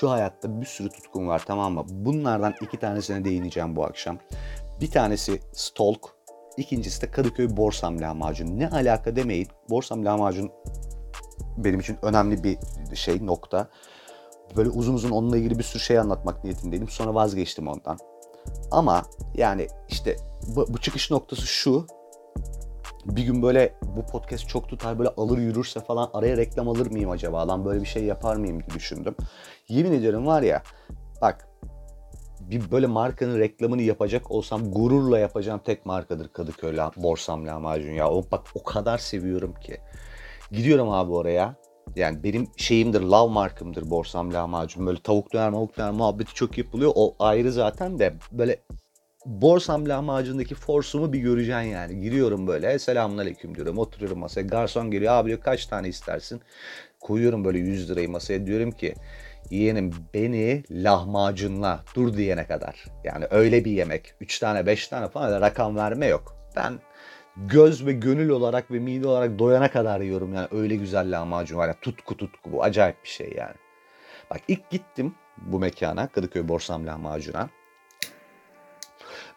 Şu hayatta bir sürü tutkum var tamam mı? Bunlardan iki tanesine değineceğim bu akşam. Bir tanesi stalk, ikincisi de Kadıköy Borsam lahmacun. Ne alaka demeyin. Borsam lahmacun benim için önemli bir şey nokta. Böyle uzun uzun onunla ilgili bir sürü şey anlatmak niyetindeydim. Sonra vazgeçtim ondan. Ama yani işte bu, bu çıkış noktası şu. Bir gün böyle bu podcast çok tutar böyle alır yürürse falan araya reklam alır mıyım acaba lan böyle bir şey yapar mıyım diye düşündüm. Yemin ediyorum var ya bak bir böyle markanın reklamını yapacak olsam gururla yapacağım tek markadır Kadıköy la, Borsam lahmacun ya. O, bak o kadar seviyorum ki. Gidiyorum abi oraya. Yani benim şeyimdir, love markımdır borsam lahmacun. Böyle tavuk döner, mavuk döner muhabbeti çok yapılıyor. O ayrı zaten de böyle borsam lahmacundaki forsumu bir göreceksin yani. Giriyorum böyle selamun aleyküm diyorum. Oturuyorum masaya. Garson geliyor abi diyor kaç tane istersin? Koyuyorum böyle 100 lirayı masaya. Diyorum ki yeğenim beni lahmacunla dur diyene kadar. Yani öyle bir yemek. 3 tane 5 tane falan rakam verme yok. Ben göz ve gönül olarak ve mide olarak doyana kadar yiyorum yani öyle güzel lahmacun var ya tutku tutku bu acayip bir şey yani. Bak ilk gittim bu mekana Kadıköy Borsam lahmacuna.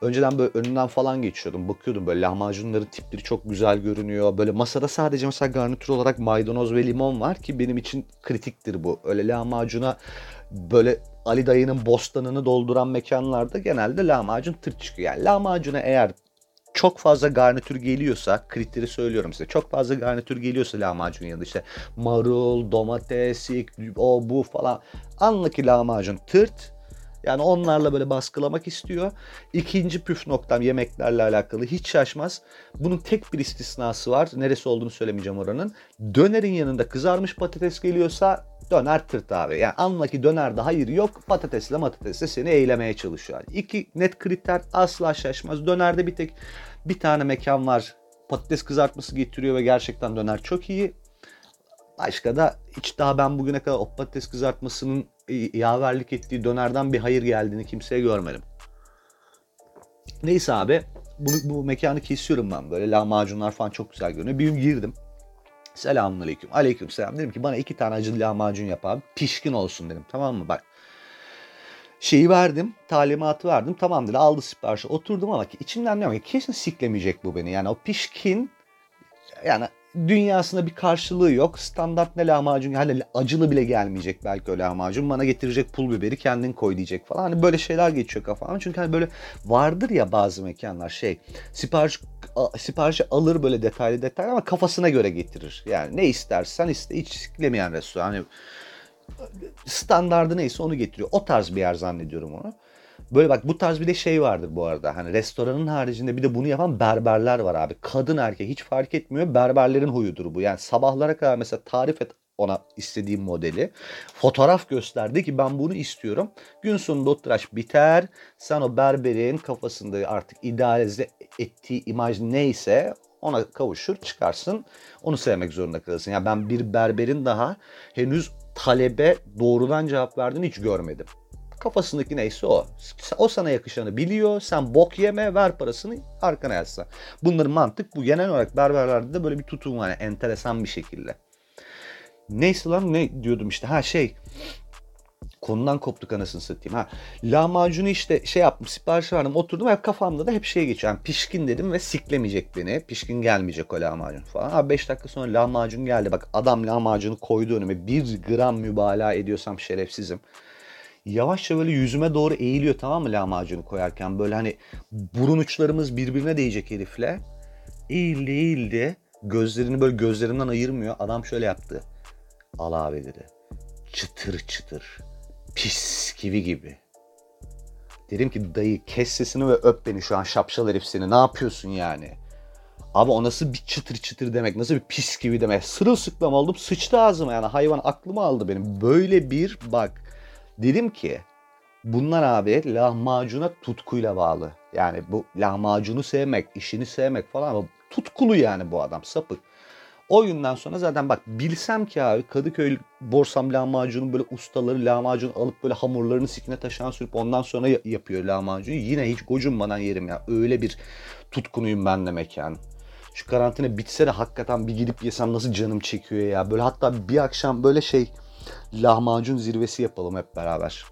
Önceden böyle önünden falan geçiyordum. Bakıyordum böyle lahmacunların tipleri çok güzel görünüyor. Böyle masada sadece mesela garnitür olarak maydanoz ve limon var ki benim için kritiktir bu. Öyle lahmacuna böyle Ali dayının bostanını dolduran mekanlarda genelde lahmacun tırt çıkıyor. Yani lahmacuna eğer çok fazla garnitür geliyorsa kriteri söylüyorum size. Çok fazla garnitür geliyorsa lahmacun yanında işte marul, domates, o bu falan. Anla ki lahmacun tırt. Yani onlarla böyle baskılamak istiyor. İkinci püf noktam yemeklerle alakalı hiç şaşmaz. Bunun tek bir istisnası var. Neresi olduğunu söylemeyeceğim oranın. Dönerin yanında kızarmış patates geliyorsa döner tırt abi. Yani anla ki dönerde hayır yok patatesle matatesle seni eylemeye çalışıyor. İki net kriter asla şaşmaz. Dönerde bir tek bir tane mekan var. Patates kızartması getiriyor ve gerçekten döner çok iyi. Başka da hiç daha ben bugüne kadar o patates kızartmasının yaverlik ettiği dönerden bir hayır geldiğini kimseye görmedim. Neyse abi bu, bu mekanı kesiyorum ben böyle lahmacunlar falan çok güzel görünüyor. Bir gün girdim. Selamun aleyküm. Aleyküm selam. Dedim ki bana iki tane acılı lahmacun yap abi. Pişkin olsun dedim. Tamam mı? Bak. Şeyi verdim. Talimatı verdim. Tamam dedi. Aldı siparişi. Oturdum ama ki içimden diyorum ki kesin siklemeyecek bu beni. Yani o pişkin yani dünyasında bir karşılığı yok. Standart ne lahmacun hani acılı bile gelmeyecek belki o lahmacun. Bana getirecek pul biberi kendin koy diyecek falan. Hani böyle şeyler geçiyor kafama. Çünkü hani böyle vardır ya bazı mekanlar şey sipariş siparişi alır böyle detaylı detaylı ama kafasına göre getirir. Yani ne istersen iste hiç siklemeyen restoran. Hani standardı neyse onu getiriyor. O tarz bir yer zannediyorum onu. Böyle bak bu tarz bir de şey vardır bu arada. Hani restoranın haricinde bir de bunu yapan berberler var abi. Kadın erkek hiç fark etmiyor. Berberlerin huyudur bu. Yani sabahlara kadar mesela tarif et ona istediğim modeli. Fotoğraf gösterdi ki ben bunu istiyorum. Gün sonunda o tıraş biter. Sen o berberin kafasında artık idealize ettiği imaj neyse ona kavuşur çıkarsın. Onu sevmek zorunda kalırsın. Yani ben bir berberin daha henüz talebe doğrudan cevap verdiğini hiç görmedim. Kafasındaki neyse o. O sana yakışanı biliyor. Sen bok yeme ver parasını arkana yazsa. Bunların mantık bu. Genel olarak berberlerde de böyle bir tutum var. Yani enteresan bir şekilde. Neyse lan ne diyordum işte. Ha şey konudan koptuk anasını satayım. Ha, lahmacunu işte şey yaptım sipariş verdim oturdum hep kafamda da hep şey geçiyor. Yani pişkin dedim ve siklemeyecek beni. Pişkin gelmeyecek o lahmacun falan. Abi 5 dakika sonra lahmacun geldi. Bak adam lahmacunu koydu önüme. 1 gram mübalağa ediyorsam şerefsizim yavaşça böyle yüzüme doğru eğiliyor tamam mı lahmacunu koyarken. Böyle hani burun uçlarımız birbirine değecek herifle. Eğildi eğildi. Gözlerini böyle gözlerinden ayırmıyor. Adam şöyle yaptı. Al abi dedi. Çıtır çıtır. Pis gibi gibi. Dedim ki dayı kes sesini ve öp beni şu an şapşal herif seni. Ne yapıyorsun yani? Abi o nasıl bir çıtır çıtır demek, nasıl bir pis gibi demek. Sırılsıklam oldum, sıçtı ağzıma yani hayvan aklımı aldı benim. Böyle bir bak Dedim ki bunlar abi lahmacuna tutkuyla bağlı. Yani bu lahmacunu sevmek, işini sevmek falan ama tutkulu yani bu adam sapık. O günden sonra zaten bak bilsem ki abi Kadıköy Borsam lahmacunun böyle ustaları lahmacun alıp böyle hamurlarını sikine taşıyan sürüp ondan sonra yapıyor lahmacunu. Yine hiç gocunmadan yerim ya. Öyle bir tutkunuyum ben de mekan. Şu karantina bitse de hakikaten bir gidip yesem nasıl canım çekiyor ya. Böyle hatta bir akşam böyle şey lahmacun zirvesi yapalım hep beraber.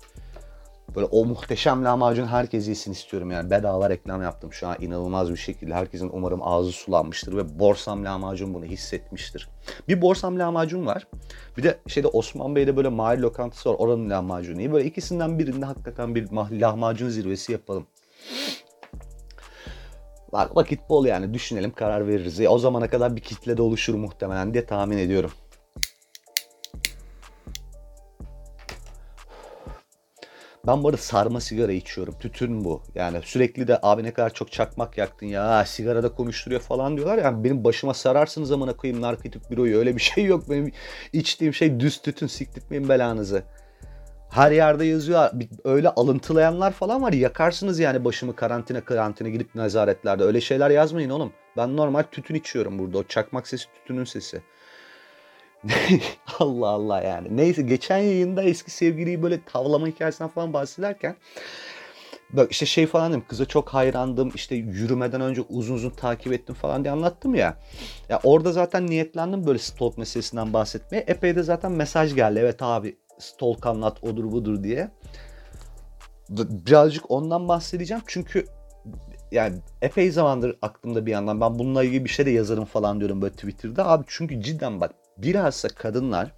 Böyle o muhteşem lahmacun herkes yesin istiyorum yani. Bedava reklam yaptım şu an inanılmaz bir şekilde. Herkesin umarım ağzı sulanmıştır ve Borsam lahmacun bunu hissetmiştir. Bir Borsam lahmacun var. Bir de şeyde Osman Bey'de böyle mahalle lokantası var. Oranın lahmacunu iyi. Böyle ikisinden birinde hakikaten bir lahmacun zirvesi yapalım. Var vakit bol yani düşünelim karar veririz. o zamana kadar bir kitle de oluşur muhtemelen diye tahmin ediyorum. Ben bu arada sarma sigara içiyorum. Tütün bu. Yani sürekli de abi ne kadar çok çakmak yaktın ya sigara da konuşturuyor falan diyorlar. Yani benim başıma sararsınız amına koyayım narkotik büroyu. Öyle bir şey yok. Benim içtiğim şey düz tütün siktirtmeyin belanızı. Her yerde yazıyor. Öyle alıntılayanlar falan var. Yakarsınız yani başımı karantina karantina gidip nezaretlerde. Öyle şeyler yazmayın oğlum. Ben normal tütün içiyorum burada. O çakmak sesi tütünün sesi. Allah Allah yani. Neyse geçen yayında eski sevgiliyi böyle tavlama hikayesinden falan bahsederken Bak işte şey falan dedim kıza çok hayrandım işte yürümeden önce uzun uzun takip ettim falan diye anlattım ya. Ya orada zaten niyetlendim böyle stalk meselesinden bahsetmeye. Epey de zaten mesaj geldi. Evet abi stalk anlat odur budur diye. Birazcık ondan bahsedeceğim çünkü yani epey zamandır aklımda bir yandan ben bununla ilgili bir şey de yazarım falan diyorum böyle Twitter'da. Abi çünkü cidden bak bilhassa kadınlar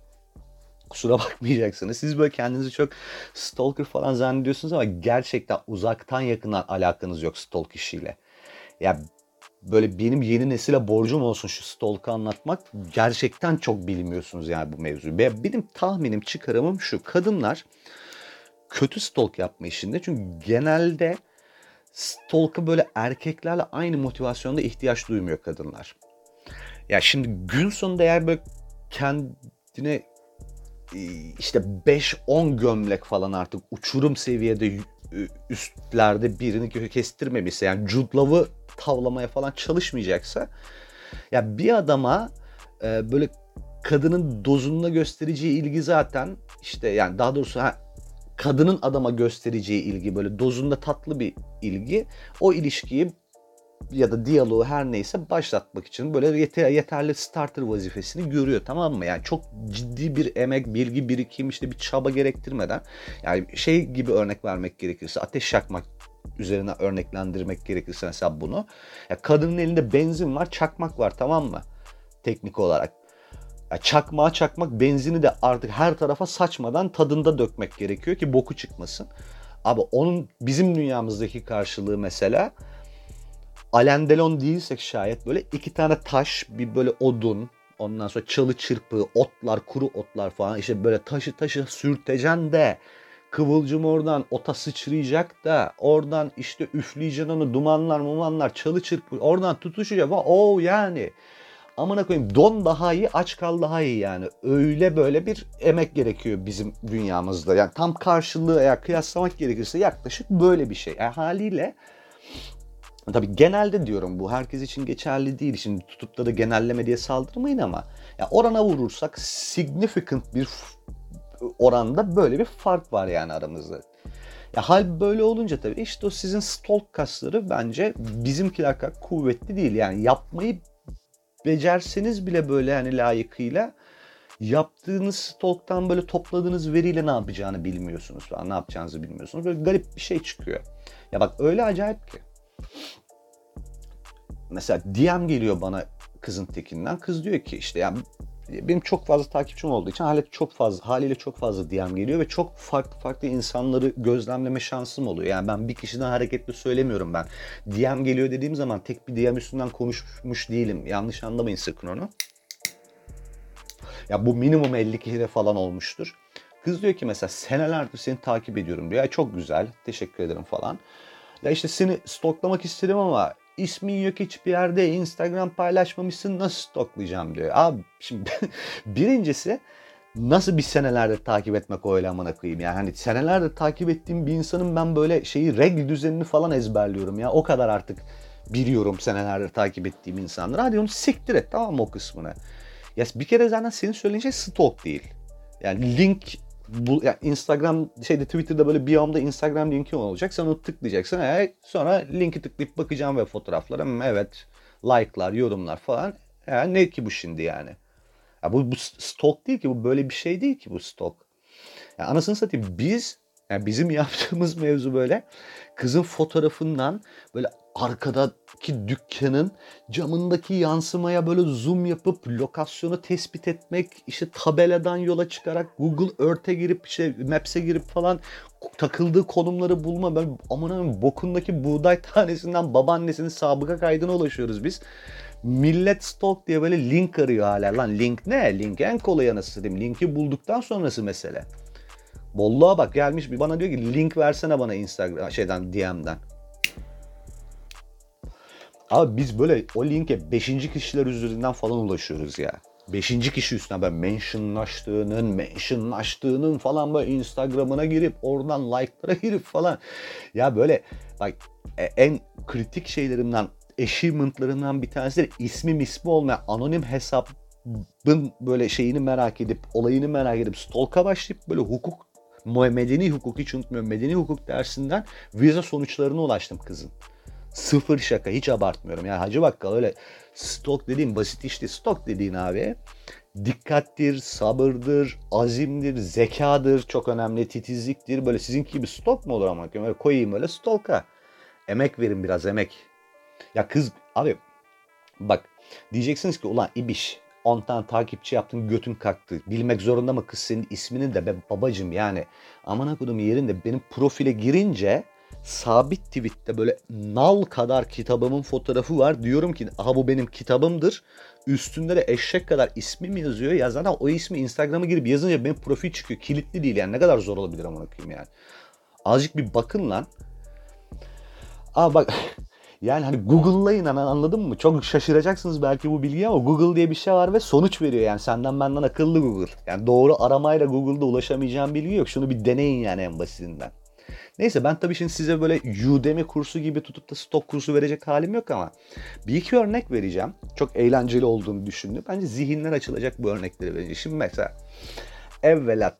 kusura bakmayacaksınız. Siz böyle kendinizi çok stalker falan zannediyorsunuz ama gerçekten uzaktan yakından alakanız yok stalk işiyle. Ya böyle benim yeni nesile borcum olsun şu stalk'ı anlatmak. Gerçekten çok bilmiyorsunuz yani bu mevzuyu. Benim tahminim, çıkarımım şu. Kadınlar kötü stalk yapma işinde. Çünkü genelde stalk'a böyle erkeklerle aynı motivasyonda ihtiyaç duymuyor kadınlar. Ya şimdi gün sonunda eğer böyle kendine işte 5-10 gömlek falan artık uçurum seviyede üstlerde birini kestirmemişse yani Jude tavlamaya falan çalışmayacaksa ya bir adama e, böyle kadının dozunda göstereceği ilgi zaten işte yani daha doğrusu ha, kadının adama göstereceği ilgi böyle dozunda tatlı bir ilgi o ilişkiyi ya da diyaloğu her neyse başlatmak için böyle yeter, yeterli starter vazifesini görüyor tamam mı? Yani çok ciddi bir emek, bilgi, birikim işte bir çaba gerektirmeden yani şey gibi örnek vermek gerekirse ateş yakmak üzerine örneklendirmek gerekirse mesela bunu. Ya kadının elinde benzin var, çakmak var tamam mı? Teknik olarak. Ya çakmağa çakmak benzini de artık her tarafa saçmadan tadında dökmek gerekiyor ki boku çıkmasın. Abi onun bizim dünyamızdaki karşılığı mesela alendelon değilsek şayet böyle iki tane taş, bir böyle odun, ondan sonra çalı çırpı, otlar, kuru otlar falan işte böyle taşı taşı sürteceksin de kıvılcım oradan ota sıçrayacak da oradan işte üfleyeceksin onu dumanlar mumanlar çalı çırpı oradan tutuşacak. O yani amına koyayım don daha iyi aç kal daha iyi yani. Öyle böyle bir emek gerekiyor bizim dünyamızda. Yani tam karşılığı eğer kıyaslamak gerekirse yaklaşık böyle bir şey. Yani haliyle Tabii genelde diyorum bu herkes için geçerli değil. Şimdi tutup da da genelleme diye saldırmayın ama ya orana vurursak significant bir oranda böyle bir fark var yani aramızda. Ya hal böyle olunca tabii işte o sizin stalk kasları bence bizimkiler kadar kuvvetli değil. Yani yapmayı becerseniz bile böyle hani layıkıyla yaptığınız stalk'tan böyle topladığınız veriyle ne yapacağını bilmiyorsunuz. Ne yapacağınızı bilmiyorsunuz. Böyle garip bir şey çıkıyor. Ya bak öyle acayip ki. Mesela DM geliyor bana kızın tekinden. Kız diyor ki işte yani benim çok fazla takipçim olduğu için haliyle çok fazla haliyle çok fazla DM geliyor ve çok farklı farklı insanları gözlemleme şansım oluyor. Yani ben bir kişiden hareketli söylemiyorum ben. DM geliyor dediğim zaman tek bir DM üstünden konuşmuş değilim. Yanlış anlamayın sakın onu. Ya bu minimum 50 kere falan olmuştur. Kız diyor ki mesela senelerdir seni takip ediyorum diyor. Ya çok güzel, teşekkür ederim falan. Ya işte seni stoklamak istedim ama ismin yok hiçbir yerde Instagram paylaşmamışsın nasıl stoklayacağım diyor. Abi şimdi birincisi nasıl bir senelerdir takip etmek öyle amına koyayım yani hani senelerdir takip ettiğim bir insanın ben böyle şeyi regl düzenini falan ezberliyorum ya o kadar artık biliyorum senelerdir takip ettiğim insanları hadi onu siktir et tamam mı o kısmını. Ya bir kere zaten senin söylediğin şey stalk değil. Yani link bu yani Instagram şeyde Twitter'da böyle biyomda Instagram linki olacak. Sen onu tıklayacaksın. E, sonra linki tıklayıp bakacağım ve fotoğraflara. Evet. Like'lar, yorumlar falan. Yani ne ki bu şimdi yani? Ya bu, bu stalk değil ki bu böyle bir şey değil ki bu stalk. Ya anasını satayım biz yani bizim yaptığımız mevzu böyle kızın fotoğrafından böyle arkadaki dükkanın camındaki yansımaya böyle zoom yapıp lokasyonu tespit etmek, işte tabeladan yola çıkarak Google Earth'e girip işte Maps'e girip falan takıldığı konumları bulma. Ben aman bokundaki buğday tanesinden babaannesinin sabıka kaydına ulaşıyoruz biz. Millet stalk diye böyle link arıyor hala. Lan link ne? Link en kolay anası satayım. Linki bulduktan sonrası mesele. Bolluğa bak gelmiş bir bana diyor ki link versene bana Instagram şeyden DM'den. Abi biz böyle o linke 5. kişiler üzerinden falan ulaşıyoruz ya. 5. kişi üstüne ben mentionlaştığının, mentionlaştığının falan böyle Instagram'ına girip oradan like'lara girip falan. Ya böyle bak e, en kritik şeylerimden, achievement'larından bir tanesi de ismi olmayan anonim hesabın böyle şeyini merak edip, olayını merak edip stalk'a başlayıp böyle hukuk medeni hukuk hiç unutmuyorum medeni hukuk dersinden vize sonuçlarına ulaştım kızın. Sıfır şaka hiç abartmıyorum. Yani Hacı Bakkal öyle stok dediğim basit işte stok dediğin abi dikkattir, sabırdır, azimdir, zekadır çok önemli, titizliktir. Böyle sizinki gibi stok mu olur ama? Öyle koyayım öyle stoka. Emek verin biraz emek. Ya kız abi bak diyeceksiniz ki ulan ibiş 10 tane takipçi yaptın götün kalktı. Bilmek zorunda mı kız senin ismini de be babacım yani. Aman akudum yerinde benim profile girince sabit tweette böyle nal kadar kitabımın fotoğrafı var. Diyorum ki aha bu benim kitabımdır. Üstünde de eşek kadar ismim yazıyor. Ya zaten o ismi Instagram'a girip yazınca benim profil çıkıyor. Kilitli değil yani ne kadar zor olabilir amına koyayım yani. Azıcık bir bakın lan. Aa bak yani hani Google'layın hani anladın mı? Çok şaşıracaksınız belki bu bilgiye ama Google diye bir şey var ve sonuç veriyor yani senden benden akıllı Google. Yani doğru aramayla Google'da ulaşamayacağım bilgi yok. Şunu bir deneyin yani en basitinden. Neyse ben tabii şimdi size böyle Udemy kursu gibi tutup da stok kursu verecek halim yok ama bir iki örnek vereceğim. Çok eğlenceli olduğunu düşündüm. Bence zihinler açılacak bu örnekleri vereceğim. Şimdi mesela evvela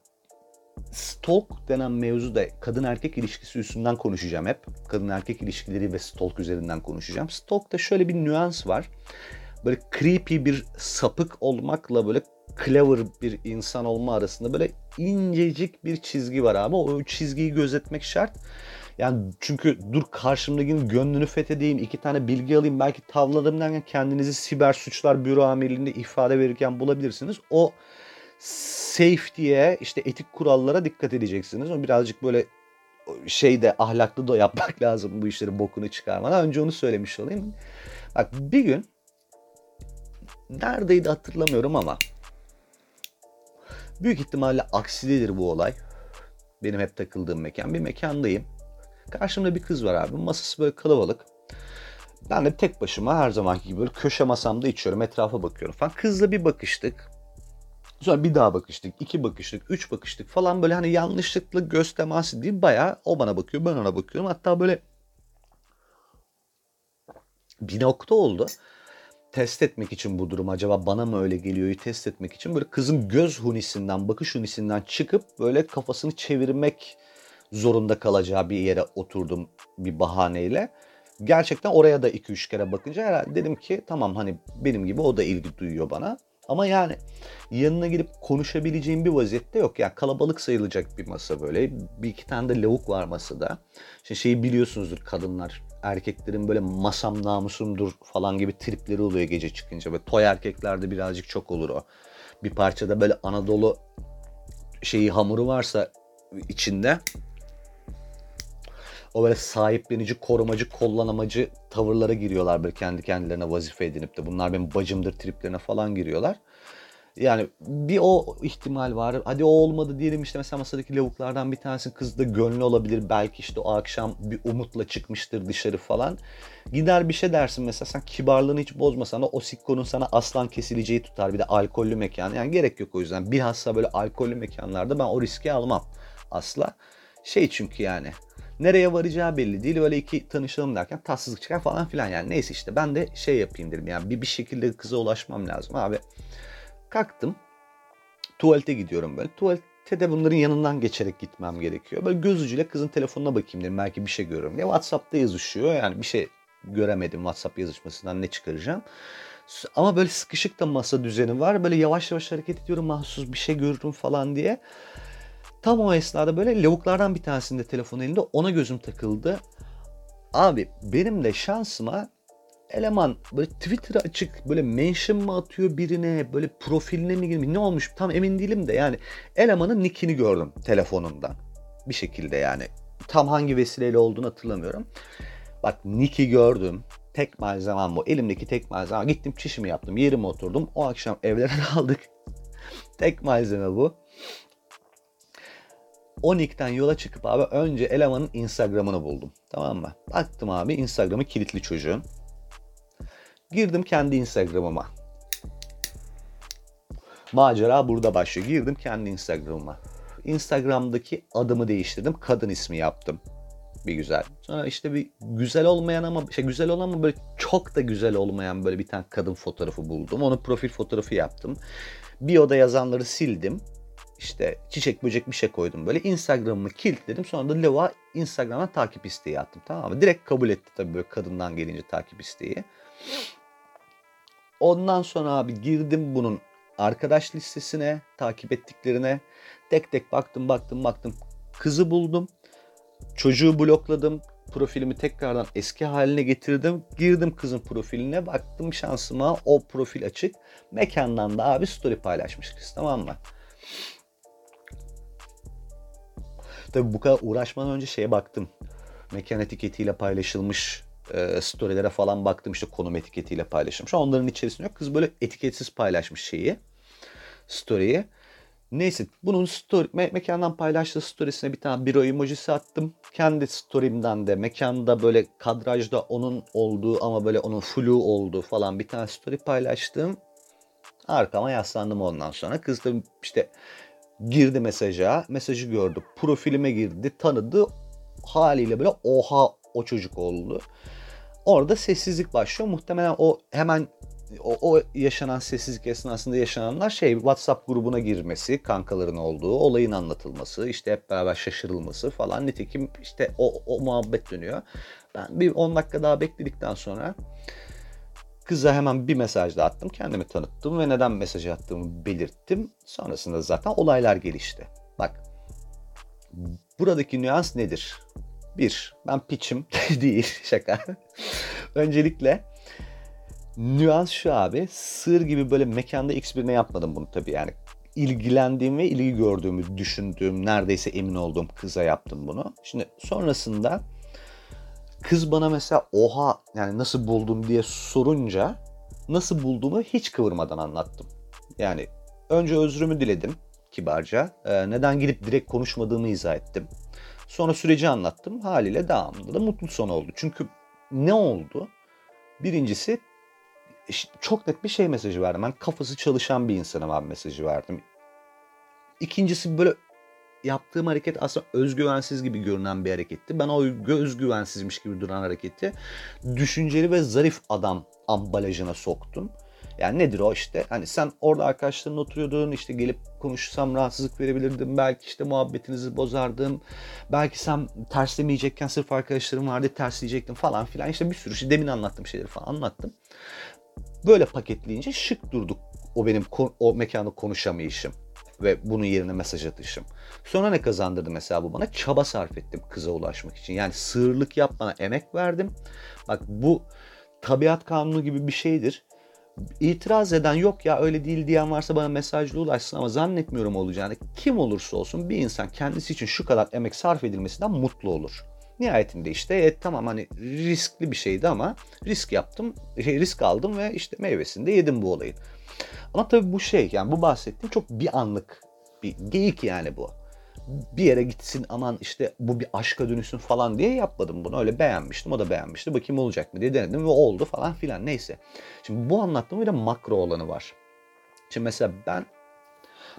stalk denen mevzu da kadın erkek ilişkisi üstünden konuşacağım hep. Kadın erkek ilişkileri ve stalk üzerinden konuşacağım. Stalk'ta şöyle bir nüans var. Böyle creepy bir sapık olmakla böyle clever bir insan olma arasında böyle incecik bir çizgi var abi. O çizgiyi gözetmek şart. Yani çünkü dur karşımdakinin gönlünü fethedeyim, iki tane bilgi alayım, belki tavladım kendinizi siber suçlar büro amirliğinde ifade verirken bulabilirsiniz. O safety'ye, işte etik kurallara dikkat edeceksiniz. Birazcık böyle şeyde ahlaklı da yapmak lazım bu işlerin bokunu çıkarmadan. Önce onu söylemiş olayım. Bak bir gün neredeydi hatırlamıyorum ama Büyük ihtimalle aksidedir bu olay. Benim hep takıldığım mekan. Bir mekandayım. Karşımda bir kız var abi. Masası böyle kalabalık. Ben de tek başıma her zamanki gibi böyle köşe masamda içiyorum. Etrafa bakıyorum falan. Kızla bir bakıştık. Sonra bir daha bakıştık, iki bakıştık, üç bakıştık falan böyle hani yanlışlıkla göz teması değil. Bayağı o bana bakıyor, ben ona bakıyorum. Hatta böyle bir nokta oldu test etmek için bu durum acaba bana mı öyle geliyor test etmek için böyle kızın göz hunisinden bakış hunisinden çıkıp böyle kafasını çevirmek zorunda kalacağı bir yere oturdum bir bahaneyle. Gerçekten oraya da 2-3 kere bakınca herhalde dedim ki tamam hani benim gibi o da ilgi duyuyor bana. Ama yani yanına gidip konuşabileceğim bir vaziyette yok. Yani kalabalık sayılacak bir masa böyle. Bir iki tane de lavuk var masada. Şimdi şeyi biliyorsunuzdur kadınlar. Erkeklerin böyle masam namusumdur falan gibi tripleri oluyor gece çıkınca. Böyle toy erkeklerde birazcık çok olur o. Bir parçada böyle Anadolu şeyi hamuru varsa içinde o böyle sahiplenici, korumacı, kollanamacı tavırlara giriyorlar böyle kendi kendilerine vazife edinip de bunlar benim bacımdır triplerine falan giriyorlar. Yani bir o ihtimal var. Hadi o olmadı diyelim işte mesela masadaki lavuklardan bir tanesi kız da gönlü olabilir. Belki işte o akşam bir umutla çıkmıştır dışarı falan. Gider bir şey dersin mesela sen kibarlığını hiç bozmasan o sikkonun sana aslan kesileceği tutar. Bir de alkollü mekan. Yani gerek yok o yüzden. Bilhassa böyle alkollü mekanlarda ben o riski almam asla. Şey çünkü yani nereye varacağı belli değil. Öyle iki tanışalım derken tatsızlık çıkar falan filan yani. Neyse işte ben de şey yapayım dedim yani bir, bir şekilde kıza ulaşmam lazım abi. Kalktım. Tuvalete gidiyorum böyle. Tuvalete de bunların yanından geçerek gitmem gerekiyor. Böyle göz ucuyla kızın telefonuna bakayım dedim. Belki bir şey görürüm. Ya WhatsApp'ta yazışıyor. Yani bir şey göremedim WhatsApp yazışmasından ne çıkaracağım. Ama böyle sıkışık da masa düzeni var. Böyle yavaş yavaş hareket ediyorum mahsus bir şey görürüm falan diye. Tam o esnada böyle lavuklardan bir tanesinde telefon elinde ona gözüm takıldı. Abi benim de şansıma eleman böyle Twitter'ı açık böyle mention mı atıyor birine böyle profiline mi girmiş ne olmuş tam emin değilim de yani elemanın nickini gördüm telefonundan bir şekilde yani. Tam hangi vesileyle olduğunu hatırlamıyorum. Bak nick'i gördüm. Tek malzemem bu. Elimdeki tek malzeme. Gittim çişimi yaptım. Yerime oturdum. O akşam evlere aldık. Tek malzeme bu. O nick'ten yola çıkıp abi önce elemanın Instagram'ını buldum. Tamam mı? Baktım abi Instagram'ı kilitli çocuğun. Girdim kendi Instagram'ıma. Macera burada başlıyor. Girdim kendi Instagram'ıma. Instagram'daki adımı değiştirdim. Kadın ismi yaptım. Bir güzel. Sonra işte bir güzel olmayan ama şey güzel olan ama böyle çok da güzel olmayan böyle bir tane kadın fotoğrafı buldum. Onu profil fotoğrafı yaptım. Bir oda yazanları sildim. İşte çiçek böcek bir şey koydum böyle. Instagram'ımı kilitledim. Sonra da Leva Instagram'a takip isteği attım. Tamam mı? Direkt kabul etti tabii böyle kadından gelince takip isteği. Ondan sonra abi girdim bunun arkadaş listesine, takip ettiklerine. Tek tek baktım baktım baktım. Kızı buldum. Çocuğu blokladım. Profilimi tekrardan eski haline getirdim. Girdim kızın profiline. Baktım şansıma o profil açık. Mekandan da abi story paylaşmış kız tamam mı? Tabi bu kadar uğraşmadan önce şeye baktım. Mekan etiketiyle paylaşılmış e, storylere falan baktım işte konum etiketiyle paylaşılmış. Onların içerisinde yok. Kız böyle etiketsiz paylaşmış şeyi. Story'yi. Neyse bunun story, me- mekandan paylaştığı storiesine bir tane biro emojisi attım. Kendi story'imden de mekanda böyle kadrajda onun olduğu ama böyle onun flu olduğu falan bir tane story paylaştım. Arkama yaslandım ondan sonra. Kız da işte girdi mesaja. Mesajı gördü. Profilime girdi. Tanıdı. Haliyle böyle oha o çocuk oldu. Orada sessizlik başlıyor. Muhtemelen o hemen o, o yaşanan sessizlik esnasında yaşananlar şey WhatsApp grubuna girmesi, kankaların olduğu, olayın anlatılması, işte hep beraber şaşırılması falan. Nitekim işte o, o muhabbet dönüyor. Ben bir 10 dakika daha bekledikten sonra kıza hemen bir mesaj da attım. Kendimi tanıttım ve neden mesaj attığımı belirttim. Sonrasında zaten olaylar gelişti. Bak buradaki nüans nedir? Bir, ben piçim değil şaka. Öncelikle nüans şu abi. Sır gibi böyle mekanda x birine yapmadım bunu tabii yani. ilgilendiğim ve ilgi gördüğümü düşündüğüm, neredeyse emin olduğum kıza yaptım bunu. Şimdi sonrasında kız bana mesela oha yani nasıl buldun diye sorunca nasıl bulduğumu hiç kıvırmadan anlattım. Yani önce özrümü diledim kibarca. Ee, neden gidip direkt konuşmadığımı izah ettim. Sonra süreci anlattım. Haliyle devamında da mutlu son oldu. Çünkü ne oldu? Birincisi çok net bir şey mesajı verdim. Ben kafası çalışan bir insanım abi mesajı verdim. İkincisi böyle yaptığım hareket aslında özgüvensiz gibi görünen bir hareketti. Ben o özgüvensizmiş gibi duran hareketi düşünceli ve zarif adam ambalajına soktum. Yani nedir o işte? Hani sen orada arkadaşlarınla oturuyordun işte gelip konuşsam rahatsızlık verebilirdim. Belki işte muhabbetinizi bozardım. Belki sen terslemeyecekken sırf arkadaşlarım vardı tersleyecektim falan filan. İşte bir sürü şey demin anlattığım şeyleri falan anlattım. Böyle paketleyince şık durduk o benim o mekanda konuşamayışım ve bunun yerine mesaj atışım. Sonra ne kazandırdı mesela bu bana? Çaba sarf ettim kıza ulaşmak için. Yani sığırlık yapmana emek verdim. Bak bu tabiat kanunu gibi bir şeydir. İtiraz eden yok ya öyle değil diyen varsa bana mesajla ulaşsın ama zannetmiyorum olacağını. Kim olursa olsun bir insan kendisi için şu kadar emek sarf edilmesinden mutlu olur. Nihayetinde işte e, tamam hani riskli bir şeydi ama risk yaptım, şey, risk aldım ve işte meyvesini de yedim bu olayın. Ama tabii bu şey yani bu bahsettiğim çok bir anlık bir geyik yani bu. Bir yere gitsin aman işte bu bir aşka dönüşsün falan diye yapmadım bunu. Öyle beğenmiştim o da beğenmişti. Bakayım olacak mı diye denedim ve oldu falan filan neyse. Şimdi bu anlattığım bir de makro olanı var. Şimdi mesela ben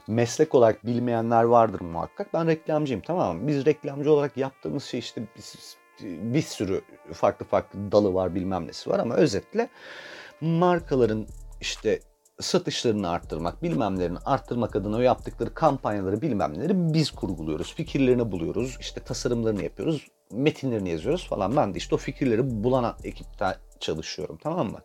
meslek olarak bilmeyenler vardır muhakkak. Ben reklamcıyım tamam mı? Biz reklamcı olarak yaptığımız şey işte biz, bir sürü farklı farklı dalı var bilmem nesi var ama özetle markaların işte satışlarını arttırmak, bilmemlerini arttırmak adına yaptıkları kampanyaları bilmemleri biz kurguluyoruz. Fikirlerini buluyoruz, işte tasarımlarını yapıyoruz, metinlerini yazıyoruz falan. Ben de işte o fikirleri bulan ekipte çalışıyorum tamam mı?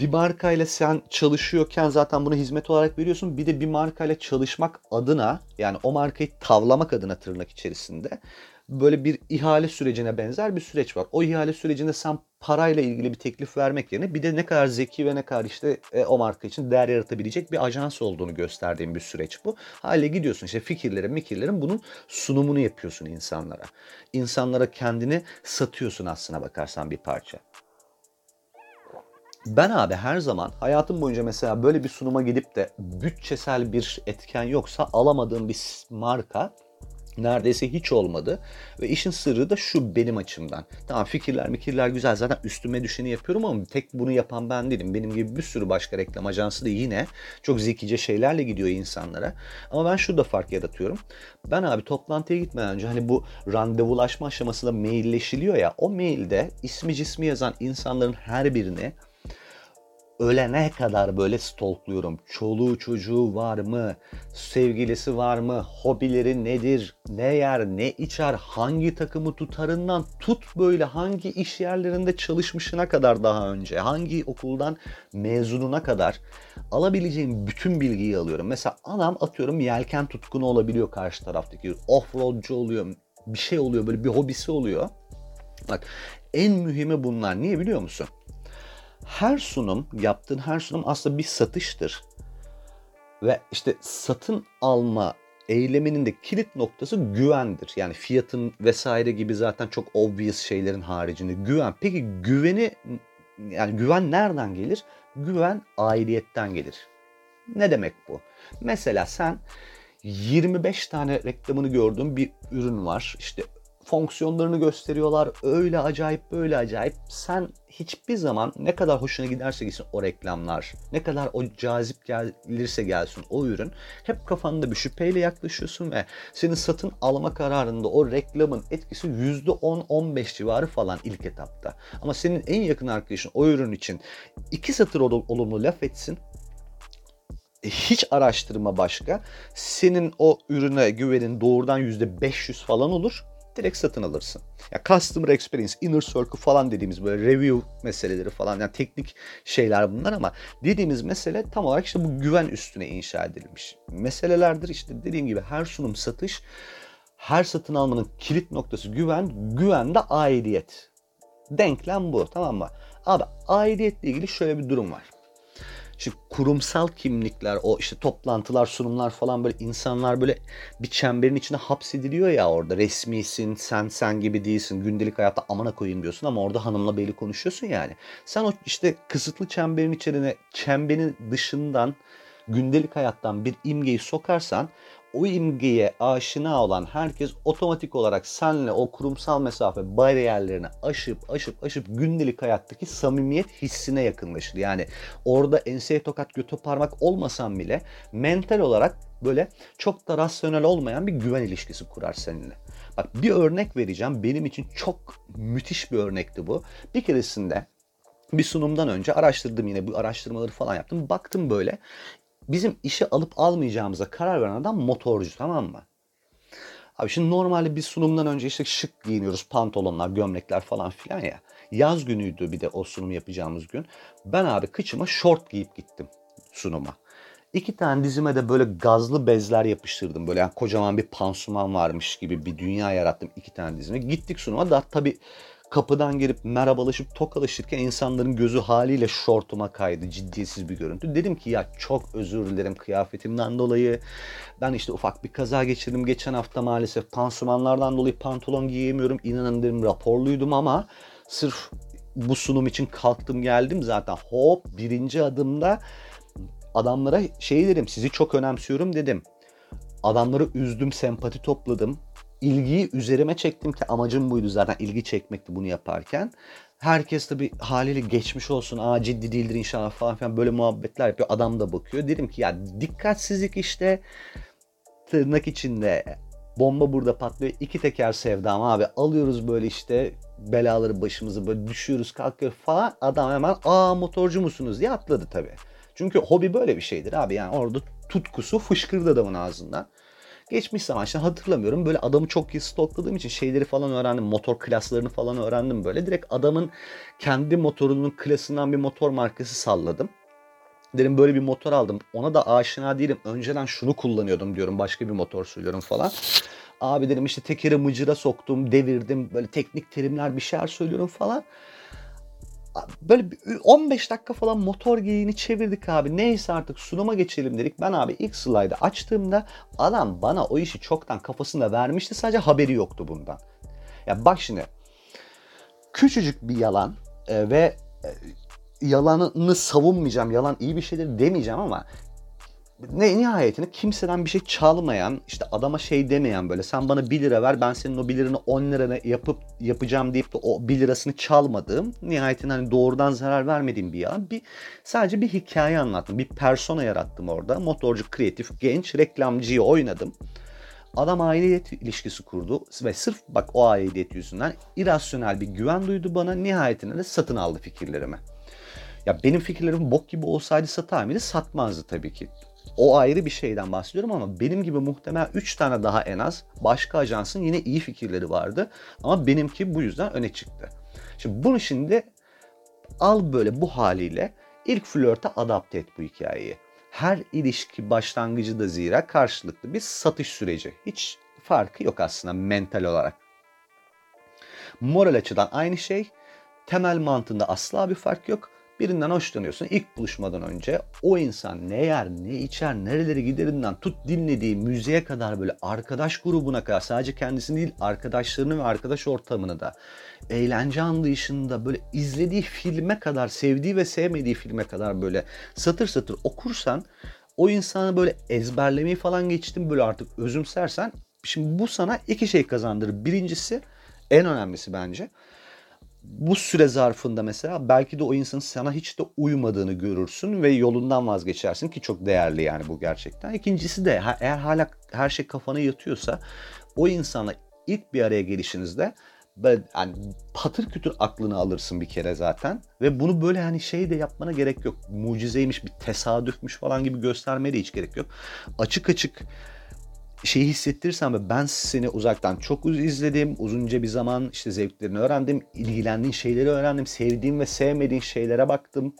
bir markayla sen çalışıyorken zaten bunu hizmet olarak veriyorsun. Bir de bir markayla çalışmak adına yani o markayı tavlamak adına tırnak içerisinde böyle bir ihale sürecine benzer bir süreç var. O ihale sürecinde sen parayla ilgili bir teklif vermek yerine bir de ne kadar zeki ve ne kadar işte e, o marka için değer yaratabilecek bir ajans olduğunu gösterdiğin bir süreç bu. Hale gidiyorsun işte fikirlerin, mikirlerin bunun sunumunu yapıyorsun insanlara. İnsanlara kendini satıyorsun aslına bakarsan bir parça. Ben abi her zaman hayatım boyunca mesela böyle bir sunuma gidip de bütçesel bir etken yoksa alamadığım bir marka neredeyse hiç olmadı. Ve işin sırrı da şu benim açımdan. Tamam fikirler mikirler güzel zaten üstüme düşeni yapıyorum ama tek bunu yapan ben değilim. Benim gibi bir sürü başka reklam ajansı da yine çok zekice şeylerle gidiyor insanlara. Ama ben şurada fark yaratıyorum. Ben abi toplantıya gitmeden önce hani bu randevulaşma aşamasında mailleşiliyor ya o mailde ismi cismi yazan insanların her birini ölene kadar böyle stalkluyorum. Çoluğu çocuğu var mı? Sevgilisi var mı? Hobileri nedir? Ne yer, ne içer? Hangi takımı tutarından tut böyle hangi iş yerlerinde çalışmışına kadar daha önce, hangi okuldan mezununa kadar alabileceğim bütün bilgiyi alıyorum. Mesela adam atıyorum yelken tutkunu olabiliyor karşı taraftaki. Offroadcu oluyor, bir şey oluyor, böyle bir hobisi oluyor. Bak en mühimi bunlar. Niye biliyor musun? Her sunum, yaptığın her sunum aslında bir satıştır. Ve işte satın alma eyleminin de kilit noktası güvendir. Yani fiyatın vesaire gibi zaten çok obvious şeylerin haricinde güven. Peki güveni yani güven nereden gelir? Güven aidiyetten gelir. Ne demek bu? Mesela sen 25 tane reklamını gördüğün bir ürün var. İşte fonksiyonlarını gösteriyorlar. Öyle acayip böyle acayip. Sen hiçbir zaman ne kadar hoşuna giderse gitsin o reklamlar, ne kadar o cazip gelirse gelsin o ürün hep kafanda bir şüpheyle yaklaşıyorsun ve senin satın alma kararında o reklamın etkisi %10-15 civarı falan ilk etapta. Ama senin en yakın arkadaşın o ürün için iki satır olumlu laf etsin hiç araştırma başka. Senin o ürüne güvenin doğrudan %500 falan olur direkt satın alırsın. Ya customer experience, inner circle falan dediğimiz böyle review meseleleri falan yani teknik şeyler bunlar ama dediğimiz mesele tam olarak işte bu güven üstüne inşa edilmiş. Meselelerdir işte dediğim gibi her sunum satış, her satın almanın kilit noktası güven, güven de aidiyet. Denklem bu tamam mı? Abi aidiyetle ilgili şöyle bir durum var. Şimdi kurumsal kimlikler, o işte toplantılar, sunumlar falan böyle insanlar böyle bir çemberin içine hapsediliyor ya orada. Resmisin, sen sen gibi değilsin. Gündelik hayatta amana koyayım diyorsun ama orada hanımla beyli konuşuyorsun yani. Sen o işte kısıtlı çemberin içine, çemberin dışından gündelik hayattan bir imgeyi sokarsan o imgeye aşina olan herkes otomatik olarak senle o kurumsal mesafe bariyerlerini aşıp aşıp aşıp gündelik hayattaki samimiyet hissine yakınlaşır. Yani orada enseye tokat götü parmak olmasan bile mental olarak böyle çok da rasyonel olmayan bir güven ilişkisi kurar seninle. Bak bir örnek vereceğim. Benim için çok müthiş bir örnekti bu. Bir keresinde bir sunumdan önce araştırdım yine bu araştırmaları falan yaptım. Baktım böyle bizim işi alıp almayacağımıza karar veren adam motorcu tamam mı? Abi şimdi normalde bir sunumdan önce işte şık giyiniyoruz. Pantolonlar, gömlekler falan filan ya. Yaz günüydü bir de o sunum yapacağımız gün. Ben abi kıçıma şort giyip gittim sunuma. İki tane dizime de böyle gazlı bezler yapıştırdım. Böyle yani kocaman bir pansuman varmış gibi bir dünya yarattım iki tane dizime. Gittik sunuma da tabii kapıdan girip merhabalaşıp tokalaşırken insanların gözü haliyle şortuma kaydı. Ciddiyetsiz bir görüntü. Dedim ki ya çok özür dilerim kıyafetimden dolayı. Ben işte ufak bir kaza geçirdim geçen hafta maalesef. Pansumanlardan dolayı pantolon giyemiyorum. İnanın dedim raporluydum ama sırf bu sunum için kalktım geldim zaten. Hop birinci adımda adamlara şey dedim sizi çok önemsiyorum dedim. Adamları üzdüm, sempati topladım ilgiyi üzerime çektim ki amacım buydu zaten ilgi çekmekti bunu yaparken. Herkes tabi haliyle geçmiş olsun aa ciddi değildir inşallah falan filan böyle muhabbetler yapıyor. Adam da bakıyor. Dedim ki ya dikkatsizlik işte tırnak içinde bomba burada patlıyor. iki teker sevdam abi alıyoruz böyle işte belaları başımızı böyle düşüyoruz kalkıyor falan. Adam hemen aa motorcu musunuz diye atladı tabi. Çünkü hobi böyle bir şeydir abi yani orada tutkusu fışkırdı adamın ağzından. Geçmiş zaman işte hatırlamıyorum. Böyle adamı çok iyi stokladığım için şeyleri falan öğrendim. Motor klaslarını falan öğrendim böyle. Direkt adamın kendi motorunun klasından bir motor markası salladım. Dedim böyle bir motor aldım. Ona da aşina değilim. Önceden şunu kullanıyordum diyorum. Başka bir motor söylüyorum falan. Abi dedim işte tekeri mıcıra soktum, devirdim. Böyle teknik terimler bir şeyler söylüyorum falan. Böyle 15 dakika falan motor geyiğini çevirdik abi. Neyse artık sunuma geçelim dedik. Ben abi ilk slide'ı açtığımda adam bana o işi çoktan kafasında vermişti. Sadece haberi yoktu bundan. Ya bak şimdi küçücük bir yalan e, ve e, yalanını savunmayacağım. Yalan iyi bir şeydir demeyeceğim ama ne nihayetinde kimseden bir şey çalmayan, işte adama şey demeyen böyle sen bana 1 lira ver ben senin o 1 liranı 10 lirana yapıp yapacağım deyip de o 1 lirasını çalmadığım, nihayetinde hani doğrudan zarar vermediğim bir yalan. Bir, sadece bir hikaye anlattım. Bir persona yarattım orada. Motorcu, kreatif, genç, reklamcıyı oynadım. Adam aidiyet ilişkisi kurdu ve sırf bak o aidiyet yüzünden irasyonel bir güven duydu bana. Nihayetinde de satın aldı fikirlerimi. Ya benim fikirlerim bok gibi olsaydı satar mıydı? Satmazdı tabii ki. O ayrı bir şeyden bahsediyorum ama benim gibi muhtemel 3 tane daha en az başka ajansın yine iyi fikirleri vardı. Ama benimki bu yüzden öne çıktı. Şimdi bunu şimdi al böyle bu haliyle ilk flörte adapte et bu hikayeyi. Her ilişki başlangıcı da zira karşılıklı bir satış süreci. Hiç farkı yok aslında mental olarak. Moral açıdan aynı şey. Temel mantığında asla bir fark yok birinden hoşlanıyorsun ilk buluşmadan önce o insan ne yer ne içer nereleri giderinden tut dinlediği müziğe kadar böyle arkadaş grubuna kadar sadece kendisini değil arkadaşlarını ve arkadaş ortamını da eğlence anlayışında böyle izlediği filme kadar sevdiği ve sevmediği filme kadar böyle satır satır okursan o insanı böyle ezberlemeyi falan geçtim böyle artık özümsersen şimdi bu sana iki şey kazandırır. Birincisi en önemlisi bence bu süre zarfında mesela belki de o insanın sana hiç de uymadığını görürsün ve yolundan vazgeçersin ki çok değerli yani bu gerçekten. İkincisi de eğer hala her şey kafana yatıyorsa o insana ilk bir araya gelişinizde böyle yani patır kütür aklını alırsın bir kere zaten ve bunu böyle hani şey de yapmana gerek yok. Mucizeymiş, bir tesadüfmüş falan gibi göstermeye de hiç gerek yok. Açık açık şeyi hissettirirsen ve ben seni uzaktan çok izledim. Uzunca bir zaman işte zevklerini öğrendim. ilgilendiğin şeyleri öğrendim. Sevdiğim ve sevmediğin şeylere baktım.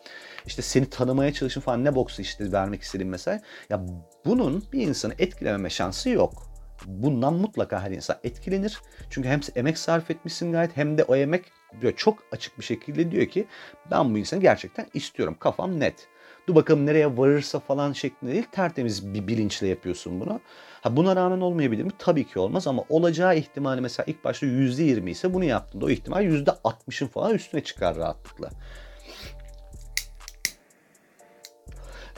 İşte seni tanımaya çalıştım falan ne boksu işte vermek istediğim mesela. Ya bunun bir insanı etkilememe şansı yok. Bundan mutlaka her insan etkilenir. Çünkü hem emek sarf etmişsin gayet hem de o emek böyle çok açık bir şekilde diyor ki ben bu insanı gerçekten istiyorum. Kafam net. Dur bakalım nereye varırsa falan şeklinde değil tertemiz bir bilinçle yapıyorsun bunu. Ha buna rağmen olmayabilir mi? Tabii ki olmaz ama olacağı ihtimali mesela ilk başta %20 ise bunu yaptığında o ihtimal %60'ın falan üstüne çıkar rahatlıkla.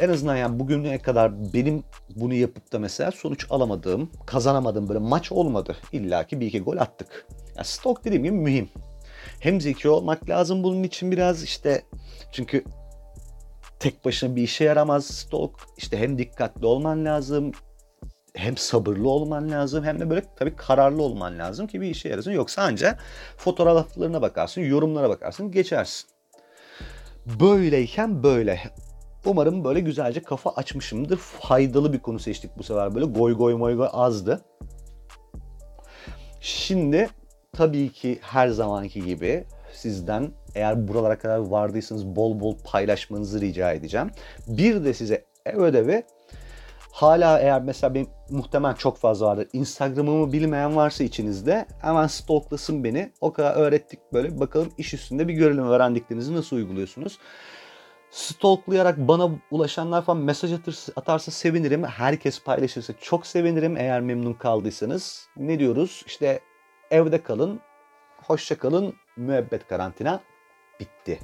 En azından yani bugüne kadar benim bunu yapıp da mesela sonuç alamadığım, kazanamadığım böyle maç olmadı. İlla ki bir iki gol attık. Yani stok dediğim gibi mühim. Hem zeki olmak lazım bunun için biraz işte çünkü tek başına bir işe yaramaz stok. İşte hem dikkatli olman lazım, hem sabırlı olman lazım hem de böyle tabii kararlı olman lazım ki bir işe yarasın. Yoksa anca fotoğraflarına bakarsın, yorumlara bakarsın, geçersin. Böyleyken böyle. Umarım böyle güzelce kafa açmışımdır. Faydalı bir konu seçtik bu sefer böyle. Goy goy moy goy azdı. Şimdi tabii ki her zamanki gibi sizden eğer buralara kadar vardıysanız bol bol paylaşmanızı rica edeceğim. Bir de size ev ödevi Hala eğer mesela benim muhtemelen çok fazla vardır. Instagram'ımı bilmeyen varsa içinizde hemen stalklasın beni. O kadar öğrettik böyle. Bakalım iş üstünde bir görelim öğrendiklerinizi nasıl uyguluyorsunuz. Stalklayarak bana ulaşanlar falan mesaj atırsa, atarsa sevinirim. Herkes paylaşırsa çok sevinirim eğer memnun kaldıysanız. Ne diyoruz? İşte evde kalın, hoşça kalın, müebbet karantina 行って。